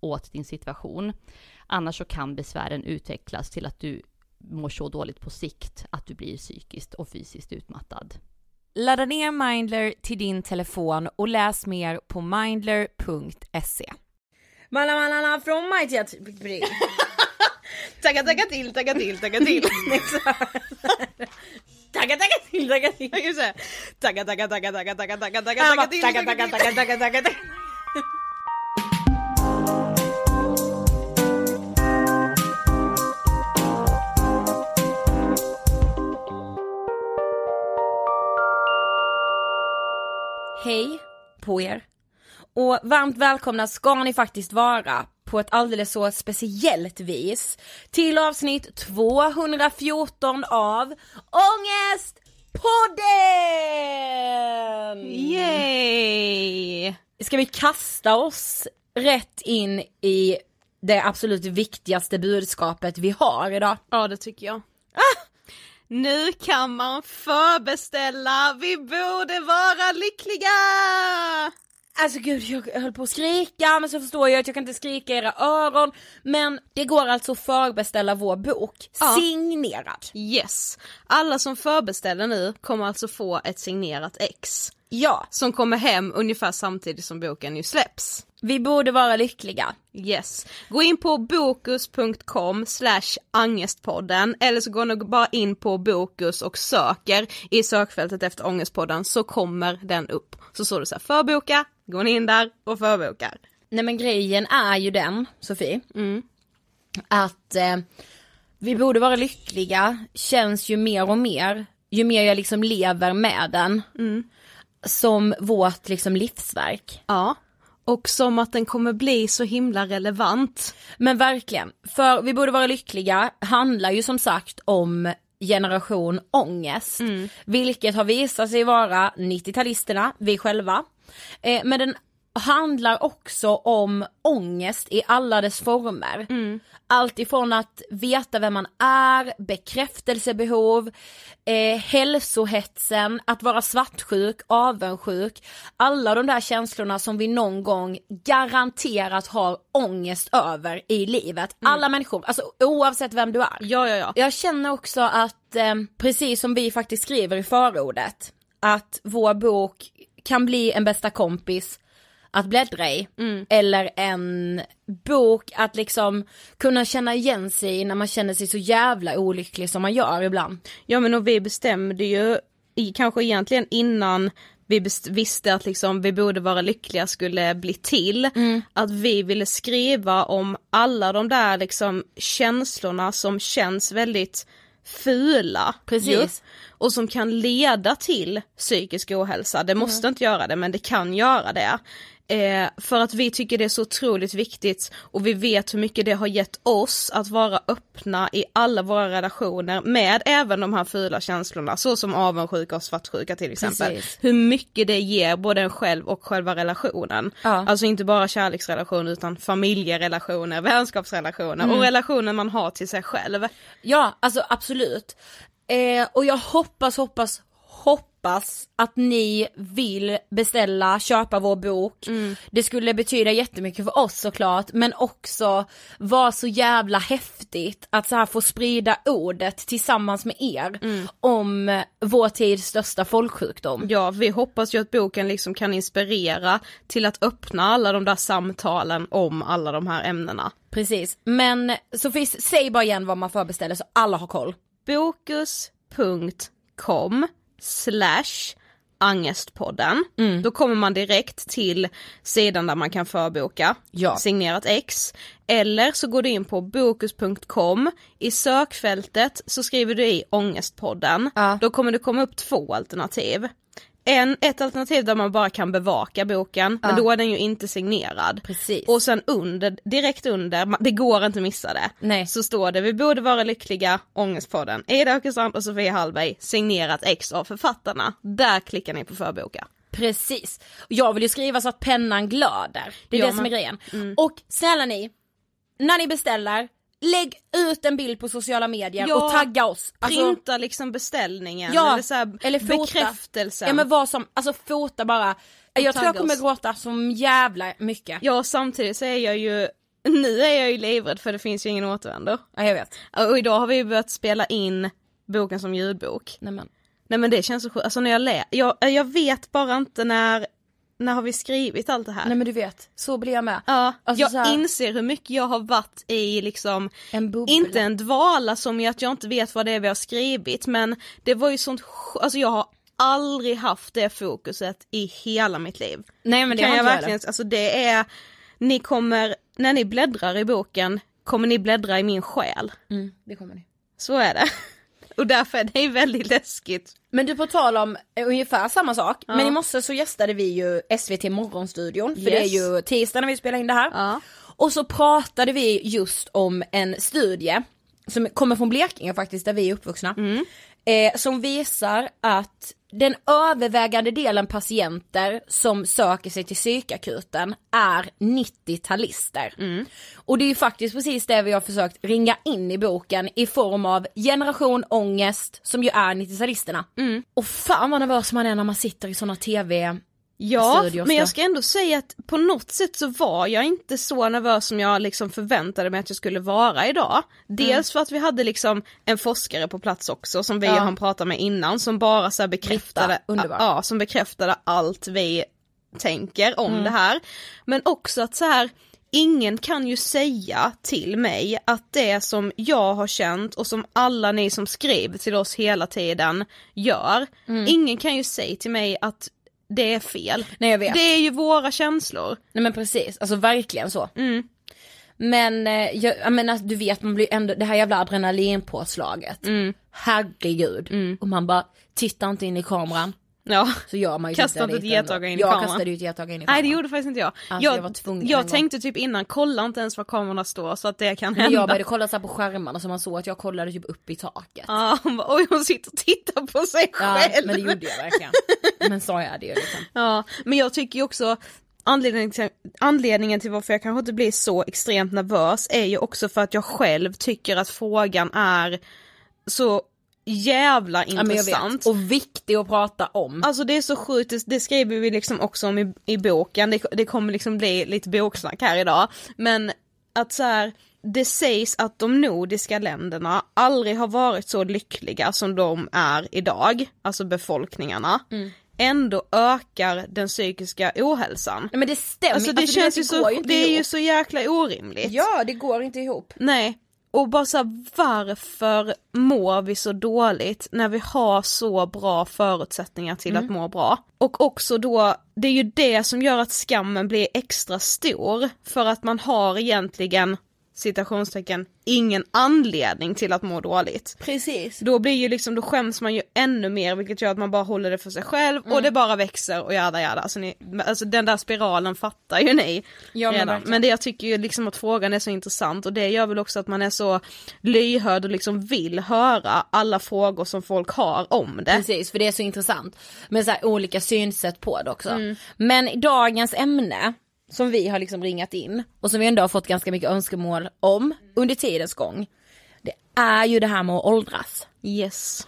åt din situation. Annars så kan besvären utvecklas till att du mår så dåligt på sikt att du blir psykiskt och fysiskt utmattad. Ladda ner Mindler till din telefon och läs mer på mindler.se. Malla malla från Mighty att Tagga tagga till, tagga till, tagga till. Tagga tagga till, tagga till. Tagga tagga tagga tagga tagga tagga tagga tagga till. Tagga tagga tagga tagga tagga till. Hej på er. Och varmt välkomna ska ni faktiskt vara på ett alldeles så speciellt vis till avsnitt 214 av Ångestpodden! Yay! Ska vi kasta oss rätt in i det absolut viktigaste budskapet vi har idag? Ja det tycker jag. Ah! Nu kan man förbeställa, vi borde vara lyckliga! Alltså gud jag höll på att skrika men så förstår jag att jag kan inte skrika i era öron. Men det går alltså att förbeställa vår bok, Ja. signerad. Yes. Alla som förbeställer nu kommer alltså få ett signerat ex. Ja, Som kommer hem ungefär samtidigt som boken ju släpps. Vi borde vara lyckliga. Yes. Gå in på bokus.com slash angestpodden eller så går ni bara in på Bokus och söker i sökfältet efter ångestpodden så kommer den upp. Så står det så här förboka, går ni in där och förbokar. Nej men grejen är ju den, Sofie, Mm. att eh, vi borde vara lyckliga känns ju mer och mer, ju mer jag liksom lever med den, Mm. som vårt liksom livsverk. Ja. Och som att den kommer bli så himla relevant. Men verkligen, för vi borde vara lyckliga handlar ju som sagt om generation ångest, vilket har visat sig vara 90-talisterna, vi själva. Eh, men den handlar också om ångest i alla dess former. Allt ifrån att veta vem man är, bekräftelsebehov, eh, hälsohetsen, att vara svartsjuk, avundsjuk, alla de där känslorna som vi någon gång garanterat har ångest över i livet. Alla människor, alltså oavsett vem du är. Ja, ja, ja. Jag känner också att, eh, precis som vi faktiskt skriver i förordet, att vår bok kan bli en bästa kompis att bläddra i. Eller en bok att liksom kunna känna igen sig när man känner sig så jävla olycklig som man gör ibland. Ja men och vi bestämde ju, kanske egentligen innan vi visste att liksom vi borde vara lyckliga skulle bli till, att vi ville skriva om alla de där liksom känslorna som känns väldigt fula. Precis. och som kan leda till psykisk ohälsa, det måste inte göra det men det kan göra det. Eh, för att vi tycker det är så otroligt viktigt och vi vet hur mycket det har gett oss att vara öppna i alla våra relationer med även de här fula känslorna så som avundsjuka och svartsjuka till exempel. Precis. Hur mycket det ger både en själv och själva relationen. Ja. Alltså inte bara kärleksrelationer utan familjerelationer, vänskapsrelationer och relationer man har till sig själv. Ja, alltså absolut. Eh, och jag hoppas, hoppas, hoppas att ni vill beställa, köpa vår bok. Det skulle betyda jättemycket för oss såklart, men också vara så jävla häftigt att så här få sprida ordet tillsammans med er om eh, vår tids största folksjukdom. Ja, vi hoppas ju att boken liksom kan inspirera till att öppna alla de där samtalen om alla de här ämnena. Precis, men Sofie, säg bara igen vad man förbeställer så alla har koll. Bokus.com slash Angestpodden. Då kommer man direkt till sidan där man kan förboka Ja. signerat ex. Eller så går du in på bokus.com, i sökfältet så skriver du i Ångestpodden. Ja. Då kommer det komma upp två alternativ. En, ett alternativ där man bara kan bevaka boken, men Ja. då är den ju inte signerad. Precis. Och sen under, direkt under, det går inte missa det. Nej. Så står det, vi borde vara lyckliga, Ångestpodden, Ida Åkesson och Sofia Hallberg, signerat ex av författarna. Där klickar ni på förboka. Precis. Jag vill ju skriva så att pennan glöder. Det är Jag det som är grejen. Och snälla ni, när ni beställer, lägg ut en bild på sociala medier Ja, och tagga oss. Alltså, Printa liksom beställningen, Ja, eller, så här, eller fota. bekräftelsen. ja men vad som, alltså fota bara. Jag tror jag kommer oss. gråta så jävla mycket. Ja samtidigt så är jag ju, nu är jag ju livrädd för det finns ju ingen återvändo. Ja jag vet. Och idag har vi ju börjat spela in boken som ljudbok. Nej men. Nej men det känns så sjukt, alltså när jag lä- jag, jag vet bara inte när, när har vi skrivit allt det här? Nej men du vet, så blir jag med. Ja, Alltså jag här- inser hur mycket jag har varit i liksom, En bubbla. inte en dvala som i att jag inte vet vad det är vi har skrivit men det var ju sånt, alltså jag har aldrig haft det fokuset i hela mitt liv. Nej men det kan jag verkligen, alltså det är, ni kommer, när ni bläddrar i boken kommer ni bläddra i min själ. Mm, det kommer ni. Så är det. Och därför är det väldigt läskigt. Men du på tal om eh, ungefär samma sak, men i morse så gästade vi ju SVT Morgonstudion, för det är Yes. ju tisdag när vi spelar in det här. Ja. Och så pratade vi just om en studie som kommer från Blekinge faktiskt, där vi är uppvuxna. Eh, som visar att den övervägande delen patienter som söker sig till psykakuten är 90-talister. Och det är ju faktiskt precis det vi har försökt ringa in i boken i form av generation ångest som ju är 90-talisterna. Och fan vad nervös man är när man sitter i såna tv Ja, studios men jag ska ändå säga att på något sätt så var jag inte så nervös som jag liksom förväntade mig att jag skulle vara idag. Dels för att vi hade liksom en forskare på plats också som vi Ja. har pratat med innan som bara så här bekräftade, ja, som bekräftade allt vi tänker om Mm. det här. Men också att så här Ingen kan ju säga till mig att det som jag har känt och som alla ni som skriver till oss hela tiden gör, Mm. ingen kan ju säga till mig att det är fel. Nej jag vet. Det är ju våra känslor. Nej men precis, alltså verkligen så. Mm. Men eh, jag, jag menar du vet man blir ändå, det här jävla adrenalinpåslaget. Mm. Herregud. Och man bara, titta inte in i kameran. Ja. Så gör man ju inte ett lite ändå. getöga in i Jag kameran. kastade ju ett getöga in i kameran. Nej det gjorde faktiskt inte jag. Alltså, jag, jag var tvungen en jag tänkte typ innan, kolla inte ens var kamerorna står så att det kan Men hända. jag började kolla så på skärmarna så man såg att jag kollade typ upp i taket. Ja, hon bara, oj hon sitter och tittar på sig Ja, själv. men det gjorde jag verkligen. Men så är det ju liksom. Ja, men jag tycker ju också anledningen till, anledningen till varför jag kanske inte blir så extremt nervös är ju också för att jag själv tycker att frågan är så jävla Ja, intressant. vet. Och viktig att prata om. Alltså det är så sjukt, det, det skriver vi liksom också om i, i boken, det, det kommer liksom bli lite boksnack här idag. Men att så här, det sägs att de nordiska länderna aldrig har varit så lyckliga som de är idag, alltså befolkningarna. Ändå ökar den psykiska ohälsan. Nej men det stämmer, Alltså det Alltså, känns ju det så, går inte det är ju så jäkla orimligt. Ja det går inte ihop. Nej. Och bara så här, varför mår vi så dåligt när vi har så bra förutsättningar till Mm. att må bra? Och också då, det är ju det som gör att skammen blir extra stor, för att man har egentligen citationstecken ingen anledning till att må dåligt. Precis. Då blir ju liksom, då skäms man ju ännu mer vilket gör att man bara håller det för sig själv Mm. och det bara växer och jada jada. Alltså, ni, alltså den där spiralen fattar ju ni Ja, men redan. Men det jag tycker ju liksom att frågan är så intressant och det gör väl också att man är så lyhörd och liksom vill höra alla frågor som folk har om det. Precis, för det är så intressant med så olika synsätt på det också. Mm. Men dagens ämne som vi har liksom ringat in och som vi ändå har fått ganska mycket önskemål om under tidens gång. Det är ju det här med att åldras. Yes.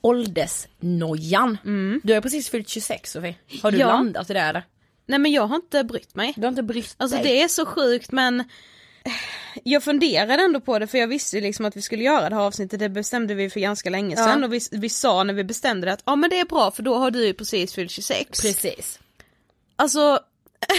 Åldersnojan. Du har precis fyllt 26 Sofie. Har du Mm. Ja. landat i det eller? Nej men jag har inte brytt mig. Du har inte brytt Alltså dig? det är så sjukt men jag funderade ändå på det för jag visste liksom att vi skulle göra det här avsnittet, det bestämde vi för ganska länge Ja. sedan och vi, vi sa när vi bestämde det att ja ah, men det är bra för då har du ju precis fyllt 26. Precis. Alltså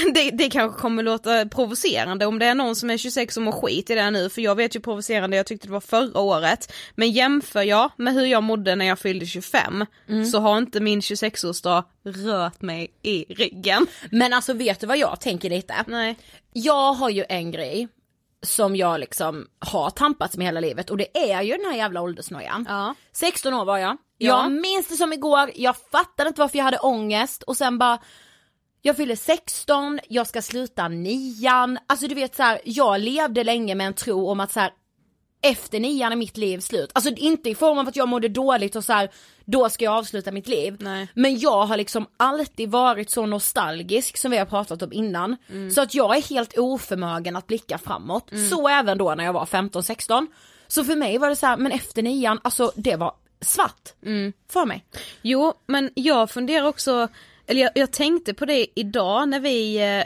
det, det kanske kommer låta provocerande om det är någon som är 26 och mår skit i det nu för jag vet ju provocerande jag tyckte det var förra året men jämför jag med hur jag mådde när jag fyllde 25 så har inte min 26-årsdag rört mig i ryggen. Men alltså vet du vad jag tänker lite? Nej. Jag har ju en grej som jag liksom har tampats med hela livet och det är ju den här jävla åldersnojan. Ja. 16 år var jag, Ja. Jag minns det som igår, jag fattade inte varför jag hade ångest och sen bara jag fyller 16, jag ska sluta nian, alltså du vet så här, jag levde länge med en tro om att så här, efter nian är mitt liv slut. Alltså inte i form av att jag mådde dåligt och så här, då ska jag avsluta mitt liv. Nej. Men jag har liksom alltid varit så nostalgisk som vi har pratat om innan. Så att jag är helt oförmögen att blicka framåt. Så även då när jag var 15-16. Så för mig var det så här, men efter nian, alltså det var svart för mig. Jo, men jag funderar också, eller jag, jag tänkte på det idag när vi eh,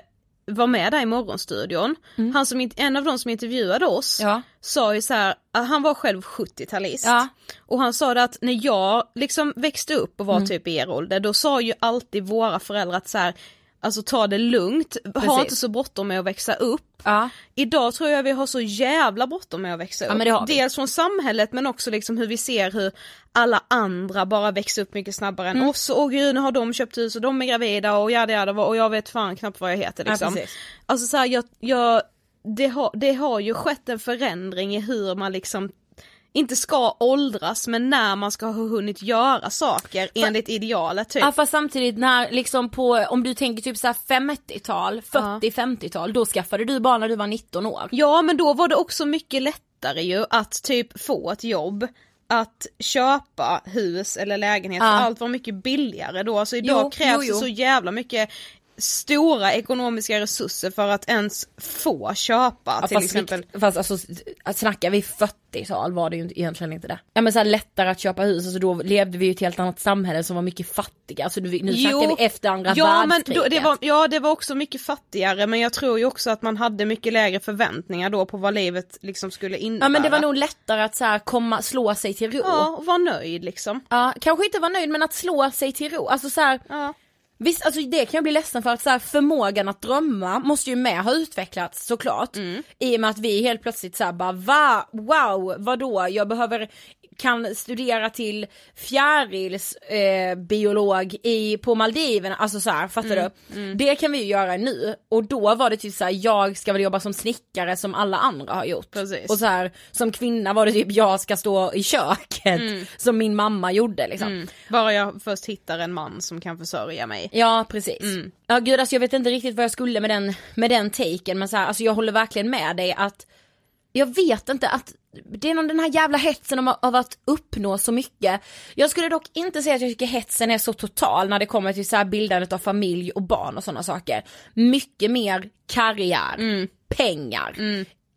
var med där i morgonstudion. Han som, en av de som intervjuade oss Ja. sa ju så här, han var själv 70-talist. Ja. Och han sa det att när jag liksom växte upp och var typ i er ålder, då sa ju alltid våra föräldrar att så här, alltså ta det lugnt, ha Precis. inte så bråttom med att växa upp. Ja. Idag tror jag vi har så jävla bråttom med att växa upp. Ja. Dels från samhället men också liksom hur vi ser hur alla andra bara växer upp mycket snabbare än Mm. oss. Och gud nu har de köpt hus och de är gravida och jada jada och jag vet fan knappt vad jag heter Ja, liksom. precis. alltså så här, jag, jag, det, har, det har ju skett en förändring i hur man liksom inte ska åldras men när man ska ha hunnit göra saker enligt idealet typ. Ja fast samtidigt när liksom på, om du tänker typ såhär 50-tal, 40-50-tal, då skaffade du barn när du var 19 år. Ja men då var det också mycket lättare ju att typ få ett jobb att köpa hus eller lägenhet, Ja. allt var mycket billigare då. Alltså idag Jo, krävs jo, jo. det så jävla mycket stora ekonomiska resurser för att ens få köpa Ja, till fast, exempel. vi, fast alltså, snackar vi 40-tal var det ju egentligen inte det. Ja men såhär lättare att köpa hus, alltså då levde vi i ett helt annat samhälle som var mycket fattiga, alltså nu snackar vi efter andra ja, men världskriget. då, det var, ja det var också mycket fattigare men jag tror ju också att man hade mycket lägre förväntningar då på vad livet liksom skulle innebära. Ja men det var nog lättare att så här komma, slå sig till ro. Ja, och vara nöjd liksom. Ja, kanske inte vara nöjd men att slå sig till ro, alltså så här, Ja. Visst, alltså det kan jag bli ledsen för att så här, förmågan att drömma måste ju med ha utvecklats såklart. I och med att vi helt plötsligt så här bara va, wow, vadå, jag behöver kan studera till fjärilsbiolog eh, i, på Maldiverna, alltså så här, fattar du? Det kan vi ju göra nu och då var det typ så här, jag ska väl jobba som snickare som alla andra har gjort. Precis. Och så här, som kvinna var det typ jag ska stå i köket som min mamma gjorde liksom. Bara jag först hittar en man som kan försörja mig. Ja precis. Ja gud alltså jag vet inte riktigt vad jag skulle med den, med den taken men så här, alltså jag håller verkligen med dig att jag vet inte att det är någon den här jävla hetsen om, av att uppnå så mycket. Jag skulle dock inte säga att jag tycker hetsen är så total när det kommer till så här bildandet av familj och barn och sådana saker. Mycket mer karriär, pengar,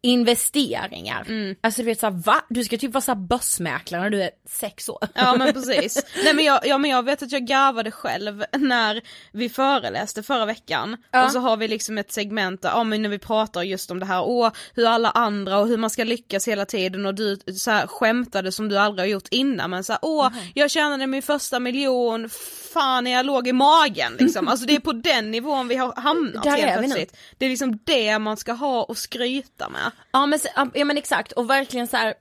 investeringar. Alltså du vet såhär va? Du ska typ vara såhär börsmäklare när du är sex år. Ja men precis. Nej men jag, ja, men jag vet att jag garvade själv när vi föreläste förra veckan. Ja. Och så har vi liksom ett segment där, ja men när vi pratar just om det här, åh hur alla andra och hur man ska lyckas hela tiden och du så här, skämtade som du aldrig har gjort innan men såhär, åh jag tjänade min första miljon, fan jag låg i magen liksom. Alltså det är på den nivån vi har hamnat Där helt är plötsligt. Det är liksom det man ska ha och skryta med. Ja men, ja men exakt och verkligen så här.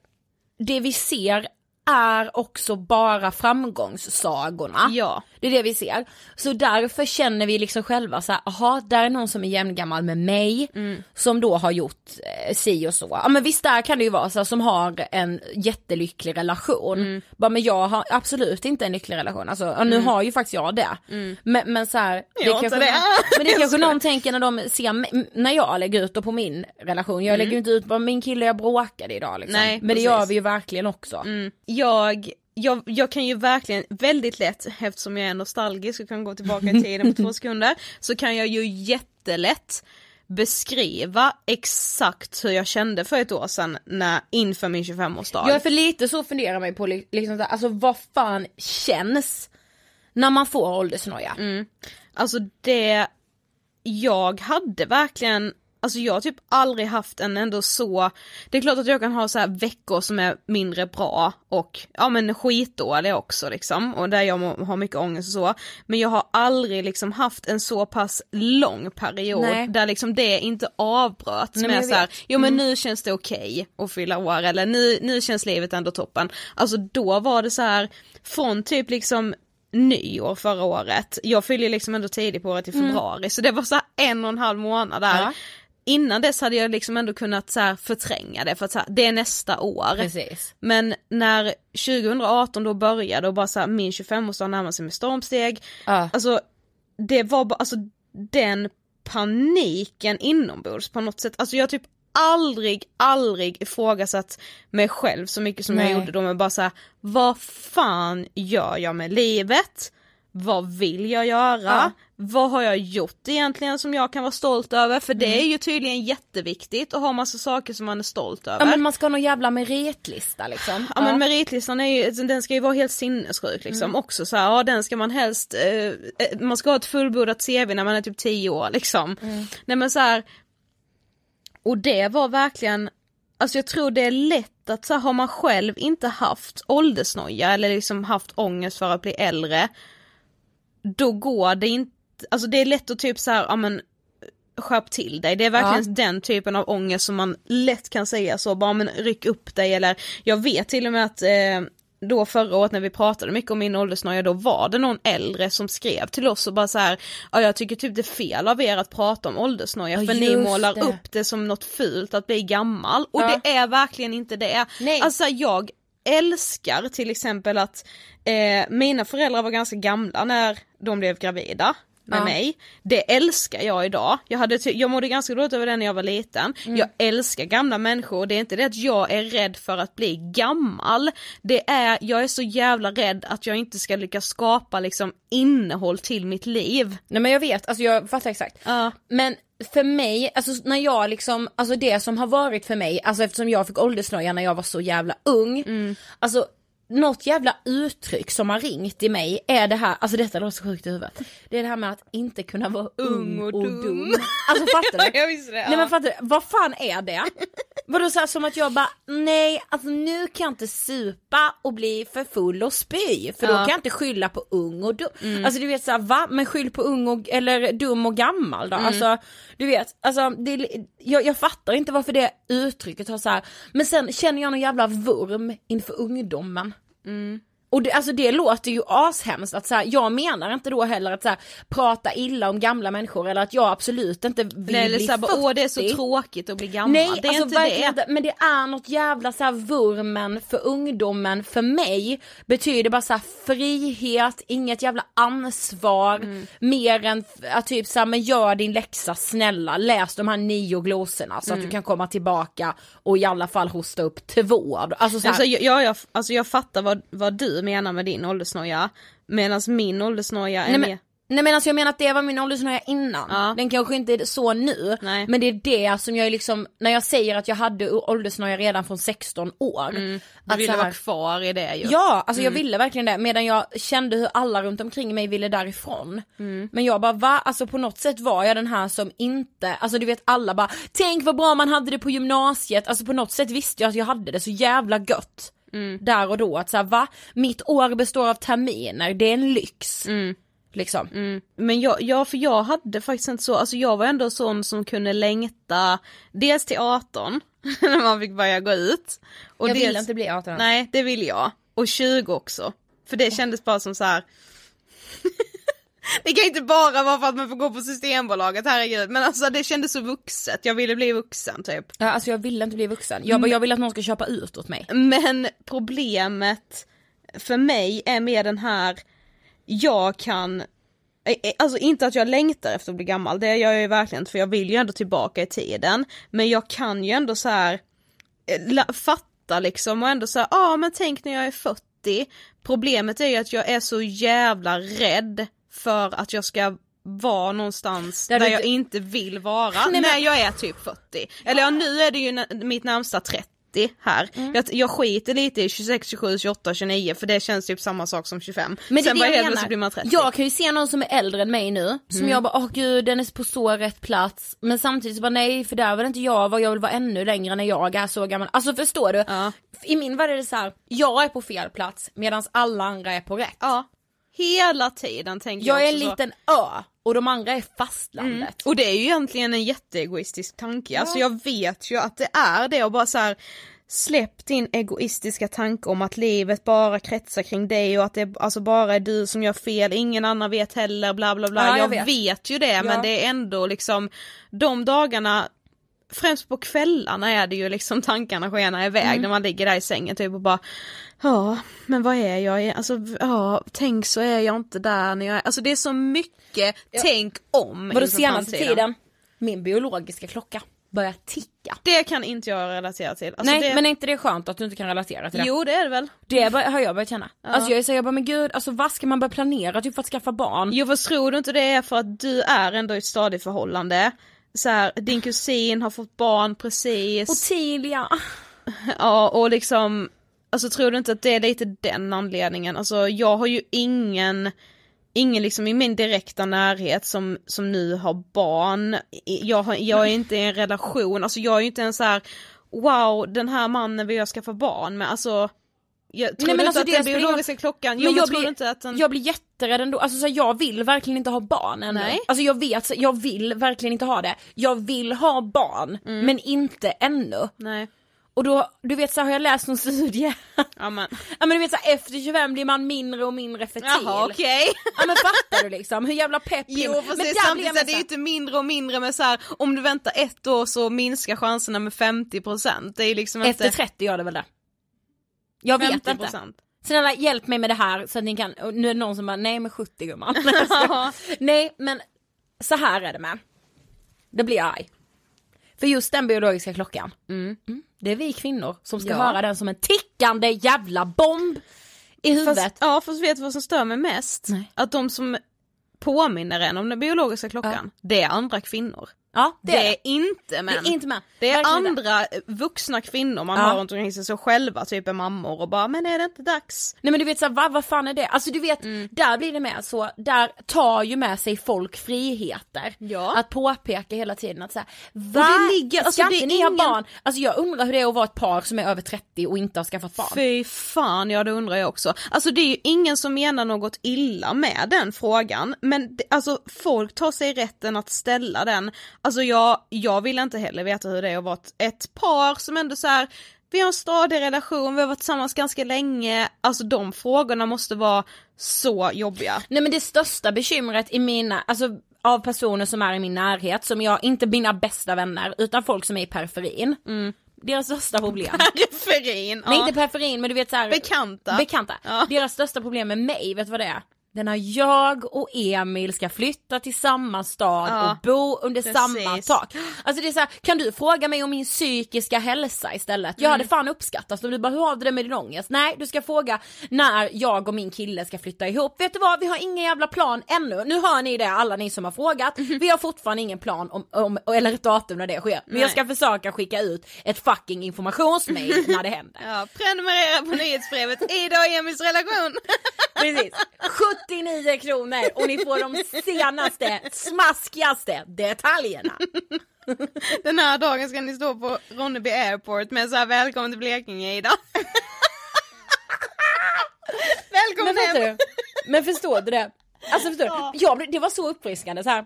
det vi ser är också bara framgångssagorna. Ja. Det är det vi ser. Så därför känner vi liksom själva så här, aha, där är någon som är jämngammal med mig, som då har gjort eh, si och så. Ja men visst där kan det ju vara så här, som har en jättelycklig relation. Bara men jag har absolut inte en lycklig relation, alltså ja, nu har ju faktiskt jag det. Men, men så här, det Jag kanske, det. men det kanske någon tänker när de ser mig, när jag lägger ut då på min relation, jag lägger ju inte ut bara min kille jag bråkade idag liksom. Nej, men det precis. gör vi ju verkligen också. Jag, jag, jag kan ju verkligen väldigt lätt, eftersom jag är nostalgisk och kan gå tillbaka i tiden på två sekunder, så kan jag ju jättelätt beskriva exakt hur jag kände för ett år sedan när, inför min 25-årsdag. Jag är för lite så funderar ju på li- liksom alltså vad fan känns när man får åldersnoja? Alltså det, jag hade verkligen Alltså jag har typ aldrig haft en ändå så, det är klart att jag kan ha så här veckor som är mindre bra och ja men skitdåliga också liksom och där jag har mycket ångest och så. Men jag har aldrig liksom haft en så pass lång period Nej. där liksom det inte avbröts Nej, med så här, jo men nu känns det okej att fylla år eller nu, nu känns livet ändå toppen. Alltså då var det så här från typ liksom nyår förra året, jag fyller liksom ändå tidigt på året i februari så det var så en och en halv månad där. Ja. Innan dess hade jag liksom ändå kunnat så här förtränga det för att så här, det är nästa år. Precis. Men när 2018 då började och bara så här, min 25-årsdag närmade sig med stormsteg, Ja. alltså det var bara, alltså den paniken inombords på något sätt, alltså jag typ aldrig, aldrig ifrågasatt mig själv så mycket som Nej. jag gjorde då men bara såhär, vad fan gör jag med livet? Vad vill jag göra? Ja. Vad har jag gjort egentligen som jag kan vara stolt över? För det Mm. är ju tydligen jätteviktigt att ha massa saker som man är stolt över. Ja men man ska ha någon jävla meritlista liksom. Ja men meritlistan är ju, alltså, den ska ju vara helt sinnessjuk liksom Mm. också så här, ja den ska man helst, eh, eh, man ska ha ett fullbordat CV när man är typ 10 år liksom. Mm. Nej men så här. och det var verkligen, alltså jag tror det är lätt att så här, har man själv inte haft åldersnoja eller liksom haft ångest för att bli äldre, då går det inte, alltså det är lätt att typ så här, ja men skärp till dig. Det är verkligen den typen av ångest som man lätt kan säga så, bara men ryck upp dig eller jag vet till och med att eh, då förra året när vi pratade mycket om min åldersnoja då var det någon äldre som skrev till oss och bara så här, ja jag tycker typ det är fel av er att prata om åldersnoja Ja, för ni målar det. upp det som något fult att bli gammal och Ja. det är verkligen inte det. Nej. Alltså jag älskar till exempel att eh, mina föräldrar var ganska gamla när de blev gravida med Ja. mig. Det älskar jag idag. Jag, hade jag mådde ganska dåligt över det när jag var liten. Mm. Jag älskar gamla människor, det är inte det att jag är rädd för att bli gammal. Det är, jag är så jävla rädd att jag inte ska lyckas skapa liksom innehåll till mitt liv. Nej men jag vet, alltså jag fattar exakt. Ja. Men för mig, alltså när jag liksom, alltså det som har varit för mig, alltså eftersom jag fick åldersnoja när jag var så jävla ung, alltså något jävla uttryck som har ringt i mig är det här, alltså detta låter så sjukt i huvudet. Det är det här med att inte kunna vara ung och, dum. Alltså fattar du? jag visste det. Nej men fattar du, vad fan är det? Vadå såhär som att jag bara, nej alltså nu kan jag inte supa och bli för full och spy för då Ja. kan jag inte skylla på ung och dum. Alltså du vet såhär va, men skyll på ung och, eller dum och gammal då. Alltså du vet, alltså det, jag, jag fattar inte varför det uttrycket har såhär, men sen känner jag någon jävla vurm inför ungdomen. 嗯。Och det, alltså det låter ju ashemskt att så här, jag menar inte då heller att så här, prata illa om gamla människor eller att jag absolut inte vill Nej, eller bli såhär, bara, 40. åh det är så tråkigt att bli gammal. Nej, det är alltså inte det. inte, men det är något jävla så här vurmen för ungdomen för mig betyder bara så här frihet, inget jävla ansvar, Mm. mer än att typ så här, men gör din läxa snälla, läs de här nio glosorna så Mm. att du kan komma tillbaka och i alla fall hosta upp två. Alltså så här, Alltså, jag, jag, alltså jag fattar vad, vad du menar med din åldersnoja, medan min åldersnoja är Nej mer... nej men alltså jag menar att det var min åldersnoja innan. Ja. Den kanske inte är så nu. Nej. Men det är det som jag liksom, när jag säger att jag hade åldersnoja redan från 16 år. Du att vill så här- vara kvar i det ju. Ja, alltså jag ville verkligen det medan jag kände hur alla runt omkring mig ville därifrån. Men jag bara va, alltså på något sätt var jag den här som inte, alltså du vet alla bara tänk vad bra man hade det på gymnasiet, alltså på något sätt visste jag att jag hade det så jävla gött. Där och då att såhär va, mitt år består av terminer, det är en lyx. Liksom. Men jag, ja, för jag hade faktiskt inte så, alltså jag var ändå sån som kunde längta dels till 18, när man fick börja gå ut. Och jag dels, vill inte bli 18 Nej, det vill jag. Och 20 också. För det kändes bara som så här. det kan inte bara vara för att man får gå på Systembolaget, herregud. Men alltså det kändes så vuxet, jag ville bli vuxen typ. Ja, alltså jag vill inte bli vuxen. Jag, bara, jag vill att någon ska köpa ut åt mig. Men problemet för mig är mer den här, jag kan, eh, eh, alltså inte att jag längtar efter att bli gammal, det gör jag ju verkligen inte för jag vill ju ändå tillbaka i tiden. Men jag kan ju ändå så här eh, fatta liksom och ändå säga, ja ah, men tänk när jag är 40. Problemet är ju att jag är så jävla rädd för att jag ska vara någonstans Där där, jag inte- vill vara Nej, när jag är typ 40. Eller ja nu är det ju mitt närmsta 30 här. Mm. Jag, jag skiter lite i 26, 27, 28, 29 för det känns typ samma sak som 25. Men Sen bara helt plötsligt blir man 30. Jag kan ju se någon som är äldre än mig nu, som jag bara åh gud den är på så rätt plats. Men samtidigt så bara nej för där var det inte jag var, jag vill vara ännu längre när jag är så gammal. Alltså förstår du? Ja. I min värld är det så här, jag är på fel plats medan alla andra är på rätt. Ja. Hela tiden tänker Jag jag är en också så. liten ö och de andra är fastlandet. Mm. Och det är ju egentligen en jätteegoistisk tanke, alltså jag vet ju att det är det och bara så här. Släpp din egoistiska tanke om att livet bara kretsar kring dig och att det alltså bara är du som gör fel, ingen annan vet heller bla bla bla. Ja, jag jag vet. vet. ju det Ja. men det är ändå liksom de dagarna främst på kvällarna är det ju liksom tankarna skenar iväg när man ligger där i sängen typ och bara Ja, men vad är jag? Alltså, ja, tänk så är jag inte där när jag är, alltså det är så mycket tänk om Vadå senaste framtiden. tiden? Min biologiska klocka börjar ticka. Det kan inte jag relatera till. Alltså Nej det... men är inte det skönt att du inte kan relatera till det? Jo det är det väl. Det har jag börjat känna. Alltså jag är så jag bara men gud, alltså vad ska man börja planera typ för att skaffa barn? Jo fast tror du inte det är för att du är ändå i ett stadigt förhållande? Så här, din kusin har fått barn precis. Ottilia. Ja och liksom, alltså tror du inte att det är lite den anledningen? Alltså jag har ju ingen, ingen liksom i min direkta närhet som, som nu har barn. Jag, har, jag är inte i en relation, alltså jag är ju inte en så här wow den här mannen vill jag skaffa barn med, alltså jag tror Nej, men alltså, inte det att den biologiska klockan, jo Men men, jag tror blir- inte att den... Jag blir jätterädd ändå, alltså så här, jag vill verkligen inte ha barn ännu. Nej. Alltså jag vet, jag vill verkligen inte ha det. Jag vill ha barn, Mm. men inte ännu. Nej. Och då, du vet så här, har jag läst någon studie? Ja men, ja men du vet så här, efter 25 blir man mindre och mindre fertil. jaha okej. Ja men fattar du liksom, hur jävla pepp Jo fast men det är samtidigt jag så det är ju inte mindre och mindre med så här, om du väntar ett år så minskar chanserna med 50% det är liksom Efter inte 30 gör det väl det? Jag vet inte. 50%. Snälla hjälp mig med det här så att ni kan, och nu är det någon som bara nej med 70 gumman. nej men så här är det med. Det blir jag arg. För just den biologiska klockan, mm, det är vi kvinnor som ska Ja. höra den som en tickande jävla bomb i huvudet. Fast, ja fast vet du vad som stör mig mest? Nej. Att de som påminner en om den biologiska klockan, det är andra kvinnor. Ja, Det, det, är det. inte män. Det är inte män. Det är Verkligen inte. andra eh, vuxna kvinnor man Ja. har runt omkring sig som själva typ är mammor och bara men är det inte dags? Nej men du vet såhär, vad, vad fan är det? Alltså du vet, Mm. där blir det med så, där tar ju med sig folk friheter. Ja. Att påpeka hela tiden att såhär, va? det ligger- alltså, Ska det inte ni ha ingen- barn? Alltså jag undrar hur det är att vara ett par som är över 30 och inte har skaffat barn. Fy fan, ja det undrar jag också. Alltså det är ju ingen som menar något illa med den frågan, men alltså folk tar sig rätten att ställa den. Alltså jag, jag vill inte heller veta hur det är att vara ett, par som ändå så här. vi har en stadig relation, vi har varit tillsammans ganska länge, alltså de frågorna måste vara så jobbiga. Nej men det största bekymret i mina, alltså av personer som är i min närhet, som jag, inte mina bästa vänner, utan folk som är i periferin. Deras största problem. Periferin, Nej ja. inte periferin men du vet såhär Bekanta. Bekanta. Ja. Deras största problem med mig, vet du vad det är? Det är när jag och Emil ska flytta till samma stad Ja, och bo under precis. samma tak. Alltså det är så här, kan du fråga mig om min psykiska hälsa istället? Jag Mm. hade fan uppskattat om du bara, hur har du det med din ångest? Nej, du ska fråga när jag och min kille ska flytta ihop. Vet du vad, vi har ingen jävla plan ännu. Nu hör ni det alla ni som har frågat. Vi har fortfarande ingen plan om, om eller ett datum när det sker. Men jag ska försöka skicka ut ett fucking informationsmail när det händer. Ja, prenumerera på nyhetsbrevet Ida och Emils relation. Precis. 79 kronor och ni får de senaste, smaskigaste detaljerna. Den här dagen ska ni stå på Ronneby airport med så här välkommen till Blekinge Ida. välkommen Men, hem. du, men förstår du det? Alltså förstår du? Jag, blev- det var så uppfriskande så här.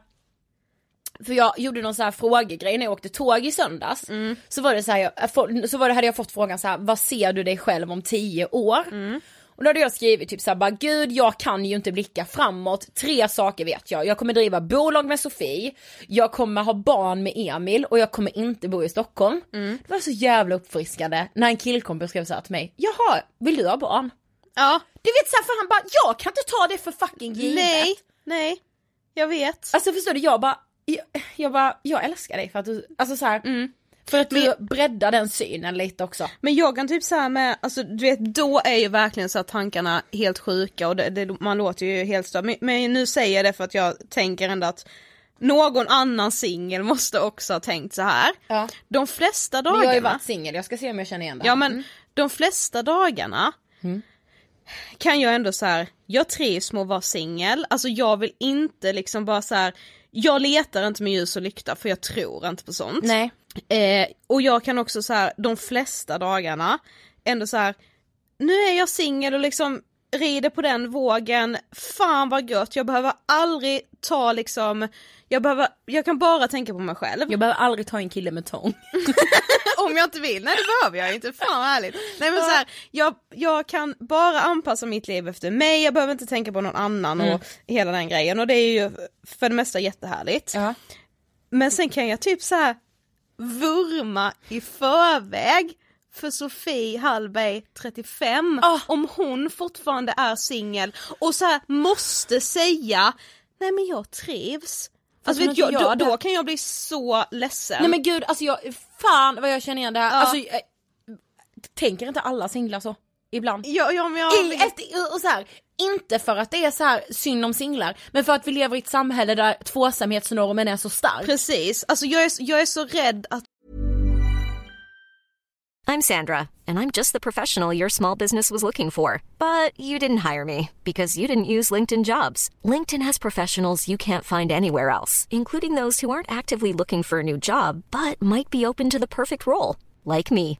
För jag gjorde någon så här frågegrej när jag åkte tåg i söndags. Så var det så här, jag, så var det, hade jag fått frågan så här, vad ser du dig själv om 10 år? Och då hade jag skrivit typ såhär, bara gud jag kan ju inte blicka framåt, tre saker vet jag. Jag kommer driva bolag med Sofie, jag kommer ha barn med Emil och jag kommer inte bo i Stockholm. Det var så jävla uppfriskande när en killkompis skrev såhär till mig, jaha, vill du ha barn? Ja, Du vet såhär för han bara, jag kan inte ta det för fucking givet. nej, nej, jag vet. Alltså förstår du, jag bara, jag, jag bara, jag älskar dig för att du, alltså så här, för att du breddar den synen lite också. Men jag kan typ såhär med, alltså du vet då är ju verkligen så att tankarna helt sjuka och det, det, man låter ju helt störd. Men, men nu säger jag det för att jag tänker ändå att någon annan singel måste också ha tänkt så här. Ja. De flesta Men dagarna. jag har ju varit singel, jag ska se om jag känner igen det. Ja men de flesta dagarna kan jag ändå så här. jag trivs med att vara singel, alltså jag vill inte liksom bara så här. jag letar inte med ljus och lykta för jag tror inte på sånt. Nej. Eh, och jag kan också så här, de flesta dagarna ändå så här. nu är jag singel och liksom rider på den vågen, fan vad gött, jag behöver aldrig ta liksom, jag behöver, jag kan bara tänka på mig själv. Jag behöver aldrig ta en kille med tång. Om jag inte vill, nej det behöver jag inte, fan vad härligt. Nej men så här, jag, jag kan bara anpassa mitt liv efter mig, jag behöver inte tänka på någon annan och hela den grejen och det är ju för det mesta jättehärligt. Ja. Men sen kan jag typ så här vurma i förväg för Sofie Hallberg 35 Ah. om hon fortfarande är singel och så här måste säga nej men jag trivs. Alltså hon vet jag, då, då kan jag bli så ledsen. Nej men gud alltså jag, fan vad jag känner igen det här. Ja. Alltså, jag, tänker inte alla singlar så? Ibland? ja, ja, men jag, I, efter, och så här, inte för att det är så här synd om singlar, men för att vi lever i ett samhälle där tvåsamhetsnormen är så stark. Precis, alltså jag är, jag är så rädd att I'm Sandra, and I'm just the professional your small business was looking for. But you didn't hire me because you didn't use LinkedIn jobs. LinkedIn has professionals you can't find anywhere else, including those who aren't actively looking for a new job but might be open to the perfect role, like me.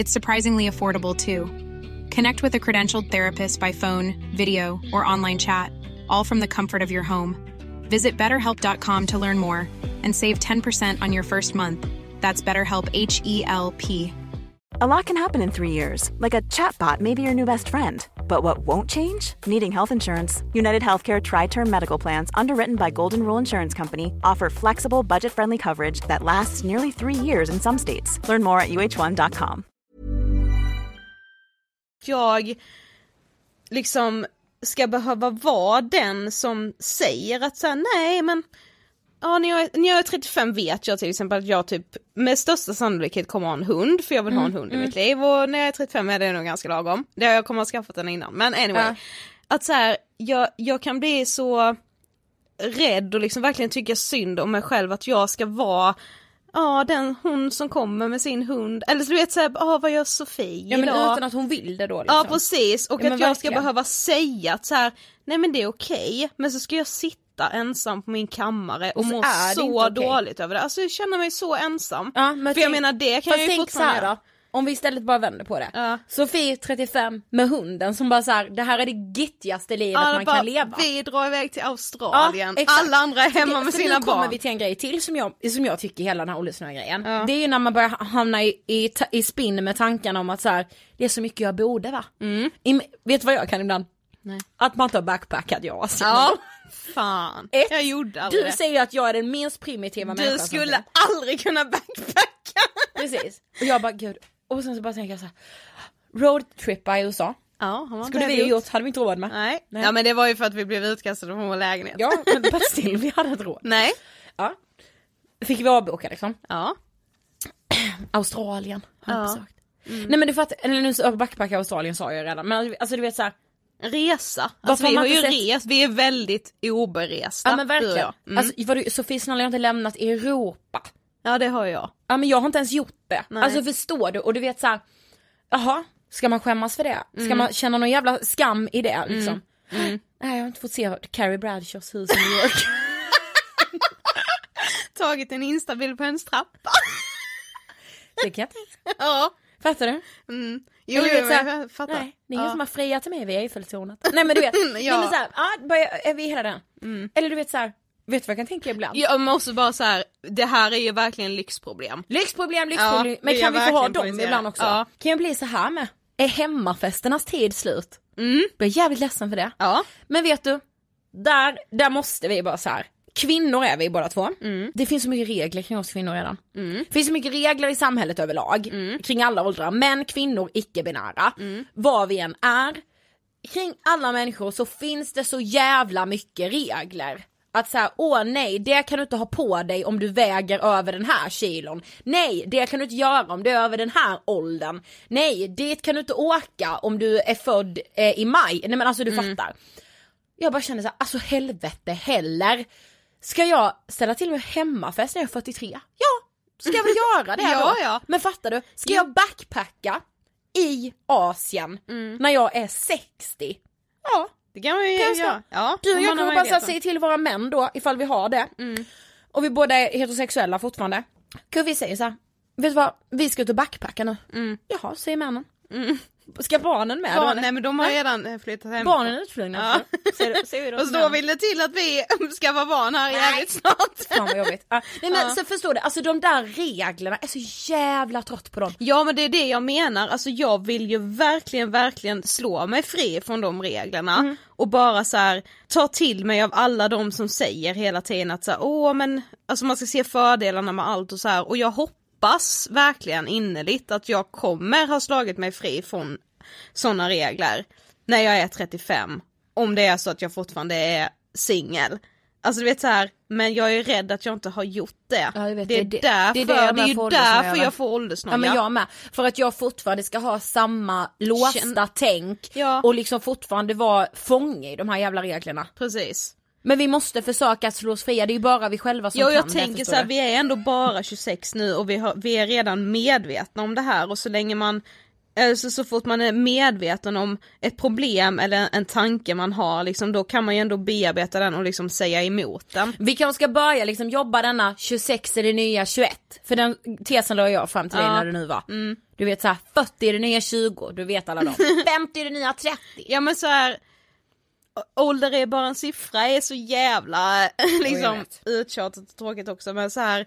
It's surprisingly affordable too. Connect with a credentialed therapist by phone, video, or online chat, all from the comfort of your home. Visit betterhelp.com to learn more and save 10% on your first month. That's BetterHelp H E L P. A lot can happen in three years, like a chatbot may be your new best friend. But what won't change? Needing health insurance. United Healthcare Tri Term Medical Plans, underwritten by Golden Rule Insurance Company, offer flexible, budget friendly coverage that lasts nearly three years in some states. Learn more at uh1.com. jag liksom ska behöva vara den som säger att såhär nej men Ja när jag, är, när jag är 35 vet jag till exempel att jag typ med största sannolikhet kommer ha en hund för jag vill ha en hund i mitt liv och när jag är 35 är det nog ganska lagom. Det jag kommer ha skaffat den innan men anyway. Ja. Att så här, jag, jag kan bli så rädd och liksom verkligen tycka synd om mig själv att jag ska vara Ja den hon som kommer med sin hund eller så du vet såhär, ja vad gör Sofie Ja men idag? utan att hon vill det då liksom. Ja precis och Ja, att jag ska behöva säga att så här, nej men det är okej men så ska jag sitta ensam på min kammare och, Och så må så dåligt över det. Alltså jag känner mig så ensam. Ja, men För jag tänk- menar det kan jag ju tänk fortfarande göra. Om vi istället bara vänder på det. Ja. Sofie 35 med hunden som bara såhär, det här är det gittigaste livet Ja, man bara, kan leva. Vi drar iväg till Australien, exakt. alla andra är hemma Så med det- sina så nu kommer barn. vi till en grej till som jag, som jag tycker hela den här Ollesnö-grejen. Ja. Det är ju när man börjar hamna i, i, i spinn med tankarna om att så här, det är så mycket jag borde va? I, vet du vad jag kan ibland? Mm. Nej. Att man inte har backpackat jag alltså. Ja, fan. Ett, jag gjorde aldrig Du det. säger att jag är den minst primitiva Du människan som skulle aldrig kunna backpacka. Precis. Och jag bara gud, och sen så bara tänker jag så här. roadtrippa i USA. Ja, har man Skulle vi gjort, hade vi inte råd med. Nej. Nej. Ja men det var ju för att vi blev utkastade från vår lägenhet. Ja men still, vi hade inte råd. Nej. Ja. Fick vi avboka liksom. Ja. Australien har Ja. besökt. Nej men du fattar, eller nu så backpacka Australien sa jag redan, men alltså du vet såhär, Resa. Varför Alltså, vi har ju sett- rest, vi är väldigt oberesta. ja men verkligen. Mm. Alltså du, Sofie snälla jag har inte lämnat Europa. Ja det har jag. Ja men jag har inte ens gjort det. Nej. Alltså förstår du? Och du vet såhär, jaha, ska man skämmas för det? Ska Mm. man känna någon jävla skam i det liksom? Nej jag har inte fått se Carrie Bradshaws hus i New York. Tagit en instabild på hennes trappa. det kan jag tänka. ja. Fattar du? Mm. Jo, Eller jo, vet, såhär, jag fattar. Nej, det är ingen ja. som har friat till mig vid Eiffeltornet. Nej men du vet, Ja. nej, men såhär, ja, bara, är vi hela den? Eller du vet såhär, vet du vad jag kan tänka ibland? Jag måste bara så här, det här är ju verkligen lyxproblem. Lyxproblem, lyxproblem, Ja, men kan vi få ha dem poängtera. ibland också? Ja. Kan jag bli så här med? Är hemmafesternas tid slut? Mm. Jag är jävligt ledsen för det. Ja. Men vet du, där, där måste vi bara så här. Kvinnor är vi båda två. Mm. Det finns så mycket regler kring oss kvinnor redan. Det finns så mycket regler i samhället överlag, Mm. kring alla åldrar, män, kvinnor, icke-binära. Vad vi än är. Kring alla människor så finns det så jävla mycket regler. Att säga, åh nej, det kan du inte ha på dig om du väger över den här kilon. Nej, det kan du inte göra om du är över den här åldern. Nej, dit kan du inte åka om du är född eh, i maj. Nej men alltså du fattar. Jag bara känner så här, alltså helvete heller. Ska jag ställa till med hemmafest när jag är 43? Ja, ska jag väl göra det Ja, då? ja. Men fattar du, ska jag backpacka i Asien när jag är 60? Ja, Det kan man ju Kan göra. Ja, du om jag kan möjligheten. säga till våra män då ifall vi har det. Och vi båda är heterosexuella fortfarande. Gud vi säger så här. vet du vad, vi ska ut och backpacka nu. Mm. Jaha, säger männen. Ska barnen med? Barn, nej men de har redan eh, flyttat hem. Barnen är utflugna. Ja. Ser, ser Och då vill det till att vi skaffar barn här jävligt snart. Fan vad jobbigt. Ja. Nej men Ja. så förstår du, alltså de där reglerna, jag är så jävla trött på dem. Ja men det är det jag menar, alltså jag vill ju verkligen, verkligen slå mig fri från de reglerna Mm. och bara så här ta till mig av alla de som säger hela tiden att så här, åh men alltså man ska se fördelarna med allt och så här och jag hoppas verkligen innerligt att jag kommer ha slagit mig fri från sådana regler när jag är 35 om det är så att jag fortfarande är singel. Alltså du vet så här, men jag är rädd att jag inte har gjort det. Ja, vet, det, är det är det- därför, det är det det är, jag ju därför jag får åldersnoja. Ja men jag med. För att jag fortfarande ska ha samma låsta Känn- tänk Ja. och liksom fortfarande vara fånge i de här jävla reglerna. Precis. Men vi måste försöka slå oss fria, det är ju bara vi själva som Ja kan jag det, tänker så här, du? vi är ändå bara 26 nu och vi, har, vi är redan medvetna om det här och så länge man Alltså så fort man är medveten om ett problem eller en tanke man har liksom då kan man ju ändå bearbeta den och liksom säga emot den. Vi kanske ska börja liksom jobba denna 26 är det nya 21. För den tesen la jag fram till dig Ja. när det nu var. Du vet såhär 40 är det nya 20, du vet alla dem. 50 är det nya 30. Ja men så här. Ålder är bara en siffra är så jävla liksom uttjatat och tråkigt också men så här.